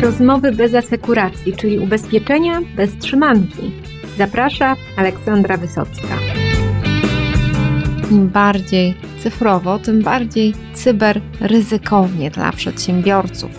Rozmowy bez asekuracji, czyli ubezpieczenia bez trzymanki. Zaprasza Aleksandra Wysocka. Im bardziej cyfrowo, tym bardziej cyberryzykownie dla przedsiębiorców.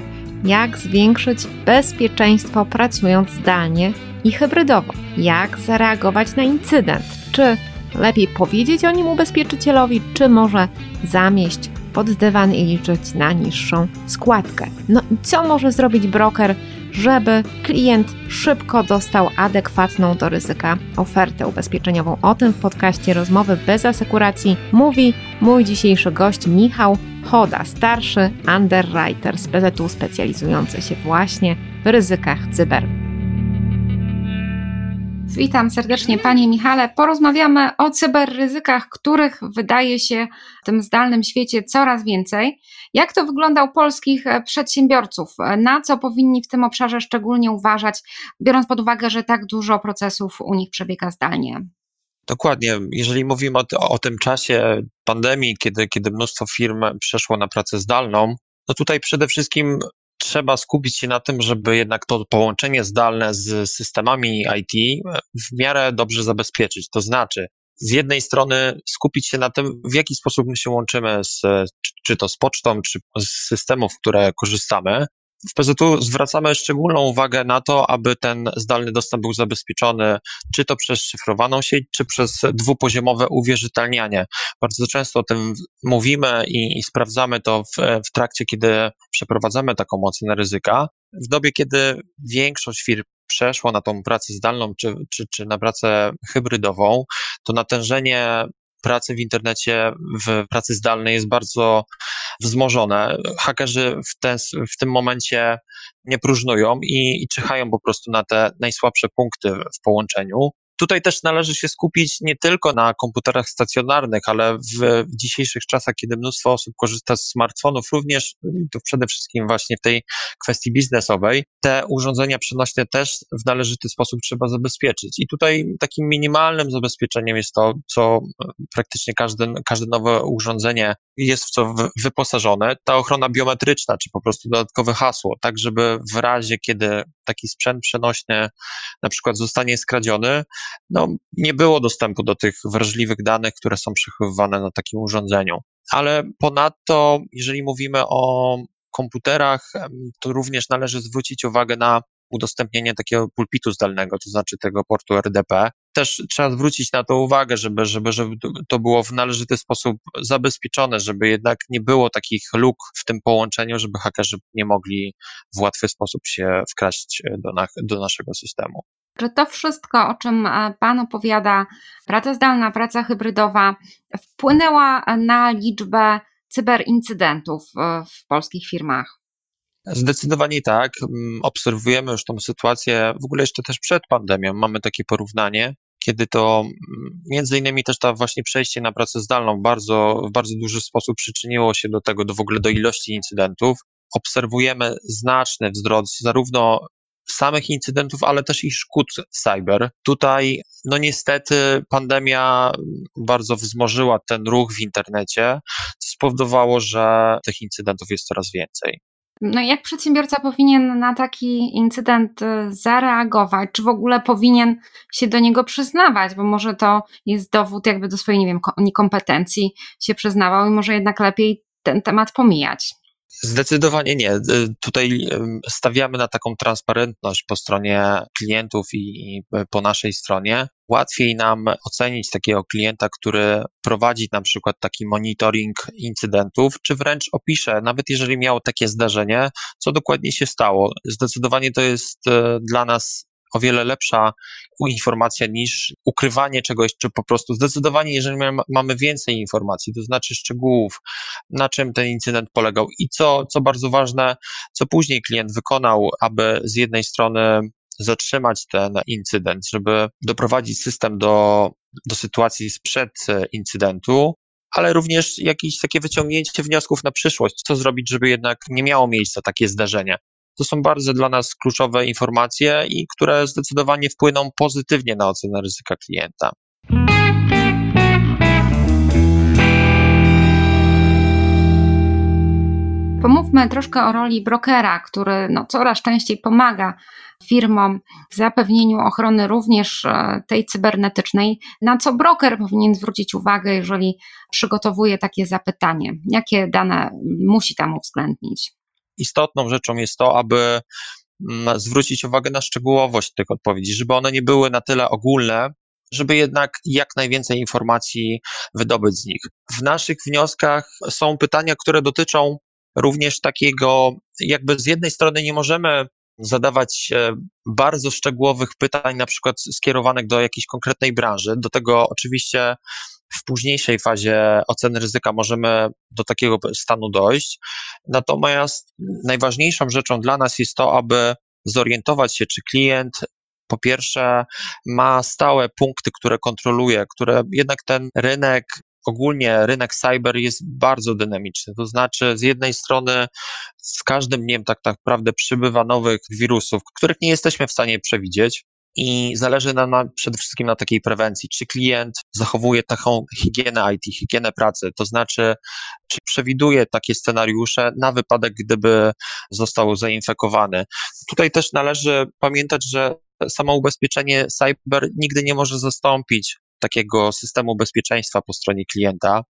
Jak zwiększyć bezpieczeństwo pracując zdalnie i hybrydowo? Jak zareagować na incydent? Czy lepiej powiedzieć o nim ubezpieczycielowi, czy może zamieść pod dywan i liczyć na niższą składkę. No i co może zrobić broker, żeby klient szybko dostał adekwatną do ryzyka ofertę ubezpieczeniową? O tym w podcaście Rozmowy bez asekuracji mówi mój dzisiejszy gość Michał Choda, starszy underwriter z PZU specjalizujący się właśnie w ryzykach cyber. Witam serdecznie Panie Michale. Porozmawiamy o cyberryzykach, których wydaje się w tym zdalnym świecie coraz więcej. Jak to wygląda u polskich e, przedsiębiorców? Na co powinni w tym obszarze szczególnie uważać, biorąc pod uwagę, że tak dużo procesów u nich przebiega zdalnie? Dokładnie. Jeżeli mówimy o, o tym czasie pandemii, kiedy, kiedy mnóstwo firm przeszło na pracę zdalną, no tutaj przede wszystkim trzeba skupić się na tym, żeby jednak to połączenie zdalne z systemami IT w miarę dobrze zabezpieczyć. To znaczy, z jednej strony skupić się na tym, w jaki sposób my się łączymy z, czy to z pocztą, czy z systemów, które korzystamy, w PZU zwracamy szczególną uwagę na to, aby ten zdalny dostęp był zabezpieczony, czy to przez szyfrowaną sieć, czy przez dwupoziomowe uwierzytelnianie. Bardzo często o tym mówimy i, i sprawdzamy to w, w trakcie, kiedy przeprowadzamy taką ocenę ryzyka. W dobie, kiedy większość firm przeszło na tą pracę zdalną czy, czy, czy na pracę hybrydową, to natężenie pracy w internecie, w pracy zdalnej jest bardzo wzmożone. Hakerzy w, ten, w tym momencie nie próżnują i, i czyhają po prostu na te najsłabsze punkty w połączeniu. Tutaj też należy się skupić nie tylko na komputerach stacjonarnych, ale w dzisiejszych czasach, kiedy mnóstwo osób korzysta z smartfonów, również to przede wszystkim właśnie w tej kwestii biznesowej, te urządzenia przenośne też w należyty sposób trzeba zabezpieczyć. I tutaj takim minimalnym zabezpieczeniem jest to, co praktycznie każde, każde nowe urządzenie jest w co wyposażone, ta ochrona biometryczna, czy po prostu dodatkowe hasło, tak żeby w razie, kiedy taki sprzęt przenośny na przykład zostanie skradziony, no, nie było dostępu do tych wrażliwych danych, które są przechowywane na takim urządzeniu. Ale ponadto, jeżeli mówimy o komputerach, to również należy zwrócić uwagę na udostępnienie takiego pulpitu zdalnego, to znaczy tego portu RDP. Też trzeba zwrócić na to uwagę, żeby, żeby, żeby to było w należyty sposób zabezpieczone, żeby jednak nie było takich luk w tym połączeniu, żeby hakerzy nie mogli w łatwy sposób się wkraść do, na, do naszego systemu. Czy to wszystko, o czym e, Pan opowiada, praca zdalna, praca hybrydowa, wpłynęła na liczbę cyberincydentów w polskich firmach? Zdecydowanie tak. Mm, obserwujemy już tą sytuację w ogóle jeszcze też przed pandemią. Mamy takie porównanie, kiedy to mm, między innymi też ta właśnie przejście na pracę zdalną bardzo, w bardzo duży sposób przyczyniło się do tego, do w ogóle do ilości incydentów. Obserwujemy znaczny wzrost zarówno samych incydentów, ale też i szkód cyber. Tutaj, no niestety, pandemia bardzo wzmożyła ten ruch w internecie, co spowodowało, że tych incydentów jest coraz więcej. No jak przedsiębiorca powinien na taki incydent y, zareagować? Czy w ogóle powinien się do niego przyznawać? Bo może to jest dowód jakby do swojej, nie wiem, niekompetencji się przyznawał i może jednak lepiej ten temat pomijać. Zdecydowanie nie. Y, tutaj stawiamy na taką transparentność po stronie klientów i po naszej stronie. Łatwiej nam ocenić takiego klienta, który prowadzi na przykład taki monitoring incydentów, czy wręcz opisze, nawet jeżeli miał takie zdarzenie, co dokładnie się stało. Zdecydowanie to jest y, dla nas o wiele lepsza informacja niż ukrywanie czegoś, czy po prostu zdecydowanie, jeżeli mamy więcej informacji, to znaczy szczegółów, na czym ten incydent polegał i co, co bardzo ważne, co później klient wykonał, aby z jednej strony zatrzymać ten incydent, żeby doprowadzić system do, do sytuacji sprzed incydentu, ale również jakieś takie wyciągnięcie wniosków na przyszłość, co zrobić, żeby jednak nie miało miejsca takie zdarzenie. To są bardzo dla nas kluczowe informacje i które zdecydowanie wpłyną pozytywnie na ocenę ryzyka klienta. Pomówmy troszkę o roli brokera, który no, coraz częściej pomaga firmom w zapewnieniu ochrony również e, tej cybernetycznej. Na co broker powinien zwrócić uwagę, jeżeli przygotowuje takie zapytanie? Jakie dane musi tam uwzględnić? Istotną rzeczą jest to, aby mm, zwrócić uwagę na szczegółowość tych odpowiedzi, żeby one nie były na tyle ogólne, żeby jednak jak najwięcej informacji wydobyć z nich. W naszych wnioskach są pytania, które dotyczą również takiego, jakby z jednej strony nie możemy zadawać bardzo szczegółowych pytań, na przykład skierowanych do jakiejś konkretnej branży. Do tego oczywiście w późniejszej fazie oceny ryzyka możemy do takiego stanu dojść. Natomiast najważniejszą rzeczą dla nas jest to, aby zorientować się, czy klient po pierwsze ma stałe punkty, które kontroluje, które jednak ten rynek ogólnie rynek cyber jest bardzo dynamiczny. To znaczy, z jednej strony, z każdym dniem tak, naprawdę przybywa nowych wirusów, których nie jesteśmy w stanie przewidzieć. I zależy nam na, przede wszystkim na takiej prewencji. Czy klient zachowuje taką higienę IT, higienę pracy, to znaczy, czy przewiduje takie scenariusze na wypadek, gdyby został zainfekowany. Tutaj też należy pamiętać, że samo ubezpieczenie cyber nigdy nie może zastąpić takiego systemu bezpieczeństwa po stronie klienta.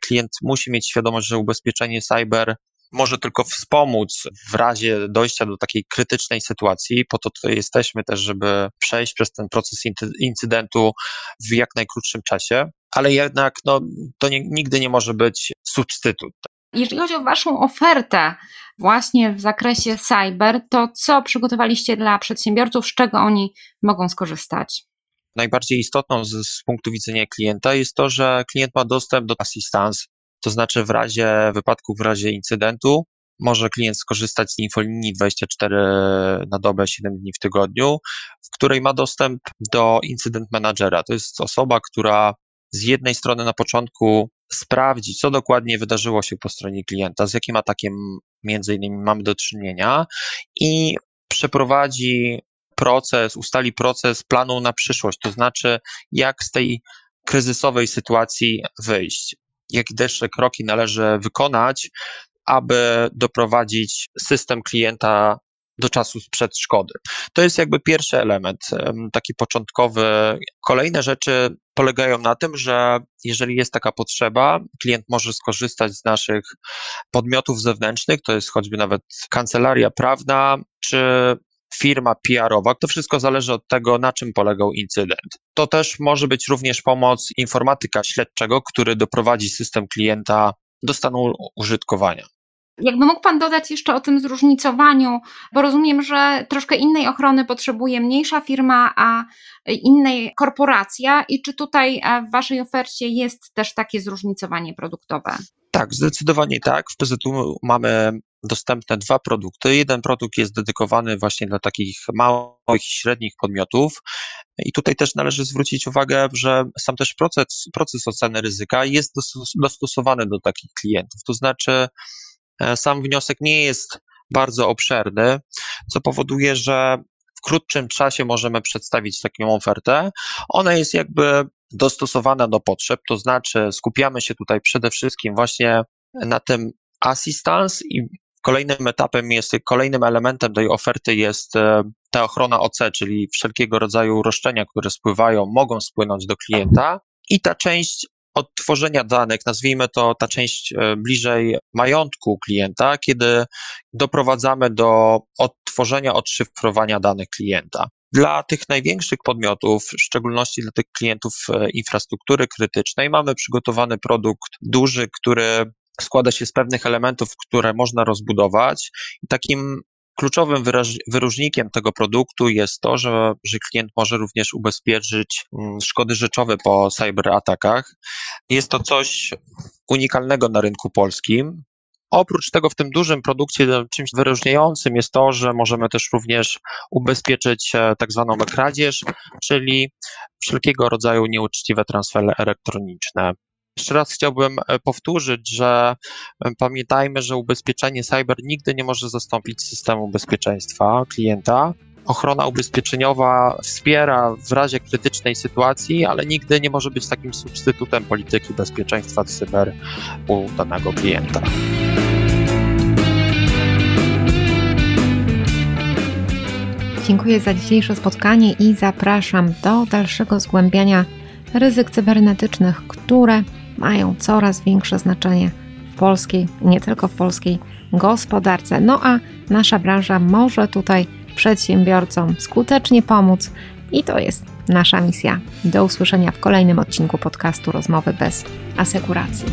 Klient musi mieć świadomość, że ubezpieczenie cyber może tylko wspomóc w razie dojścia do takiej krytycznej sytuacji. Po to tutaj jesteśmy też, żeby przejść przez ten proces incydentu w jak najkrótszym czasie, ale jednak no, to nie, nigdy nie może być substytut. Jeżeli chodzi o Waszą ofertę właśnie w zakresie cyber, to co przygotowaliście dla przedsiębiorców, z czego oni mogą skorzystać? Najbardziej istotną z, z punktu widzenia klienta jest to, że klient ma dostęp do assistance, to znaczy w razie wypadku, w razie incydentu, może klient skorzystać z infolinii 24 na dobę, 7 dni w tygodniu, w której ma dostęp do incydent managera. To jest osoba, która z jednej strony na początku sprawdzi, co dokładnie wydarzyło się po stronie klienta, z jakim atakiem między innymi mamy do czynienia i przeprowadzi proces, ustali proces planu na przyszłość, to znaczy jak z tej kryzysowej sytuacji wyjść, jakie też kroki należy wykonać, aby doprowadzić system klienta do czasu sprzed szkody. To jest jakby pierwszy element, taki początkowy. Kolejne rzeczy polegają na tym, że jeżeli jest taka potrzeba, klient może skorzystać z naszych podmiotów zewnętrznych, to jest choćby nawet kancelaria prawna, czy firma PR-owa. To wszystko zależy od tego, na czym polegał incydent. To też może być również pomoc informatyka śledczego, który doprowadzi system klienta do stanu użytkowania. Jakby mógł Pan dodać jeszcze o tym zróżnicowaniu, bo rozumiem, że troszkę innej ochrony potrzebuje mniejsza firma, a innej korporacja. I czy tutaj e, w Waszej ofercie jest też takie zróżnicowanie produktowe? Tak, zdecydowanie tak. W PZU mamy dostępne dwa produkty. Jeden produkt jest dedykowany właśnie dla takich małych i średnich podmiotów. I tutaj też należy zwrócić uwagę, że sam też proces, proces oceny ryzyka jest dostosowany do takich klientów. To znaczy, e, sam wniosek nie jest bardzo obszerny, co powoduje, że w krótszym czasie możemy przedstawić taką ofertę. Ona jest jakby dostosowana do potrzeb, to znaczy skupiamy się tutaj przede wszystkim właśnie na tym assistance i kolejnym etapem jest, kolejnym elementem tej oferty jest e, ta ochrona OC, czyli wszelkiego rodzaju roszczenia, które spływają, mogą spłynąć do klienta i ta część odtworzenia danych, nazwijmy to ta część e, bliżej majątku klienta, kiedy doprowadzamy do odtworzenia, odszyfrowania danych klienta. Dla tych największych podmiotów, w szczególności dla tych klientów e, infrastruktury krytycznej, mamy przygotowany produkt duży, który składa się z pewnych elementów, które można rozbudować. I takim kluczowym wyróżnikiem tego produktu jest to, że, że klient może również ubezpieczyć mm, szkody rzeczowe po cyberatakach. Jest to coś unikalnego na rynku polskim. Oprócz tego w tym dużym produkcie czymś wyróżniającym jest to, że możemy też również ubezpieczyć e, tak zwaną kradzież, czyli wszelkiego rodzaju nieuczciwe transfery elektroniczne. Jeszcze raz chciałbym e, powtórzyć, że e, pamiętajmy, że ubezpieczenie cyber nigdy nie może zastąpić systemu bezpieczeństwa klienta. Ochrona ubezpieczeniowa wspiera w razie krytycznej sytuacji, ale nigdy nie może być takim substytutem polityki bezpieczeństwa cyber u danego klienta. Dziękuję za dzisiejsze spotkanie i zapraszam do dalszego zgłębiania ryzyk cybernetycznych, które mają coraz większe znaczenie w polskiej, nie tylko w polskiej gospodarce. No a nasza branża może tutaj przedsiębiorcom skutecznie pomóc i to jest nasza misja. Do usłyszenia w kolejnym odcinku podcastu Rozmowy bez asekuracji.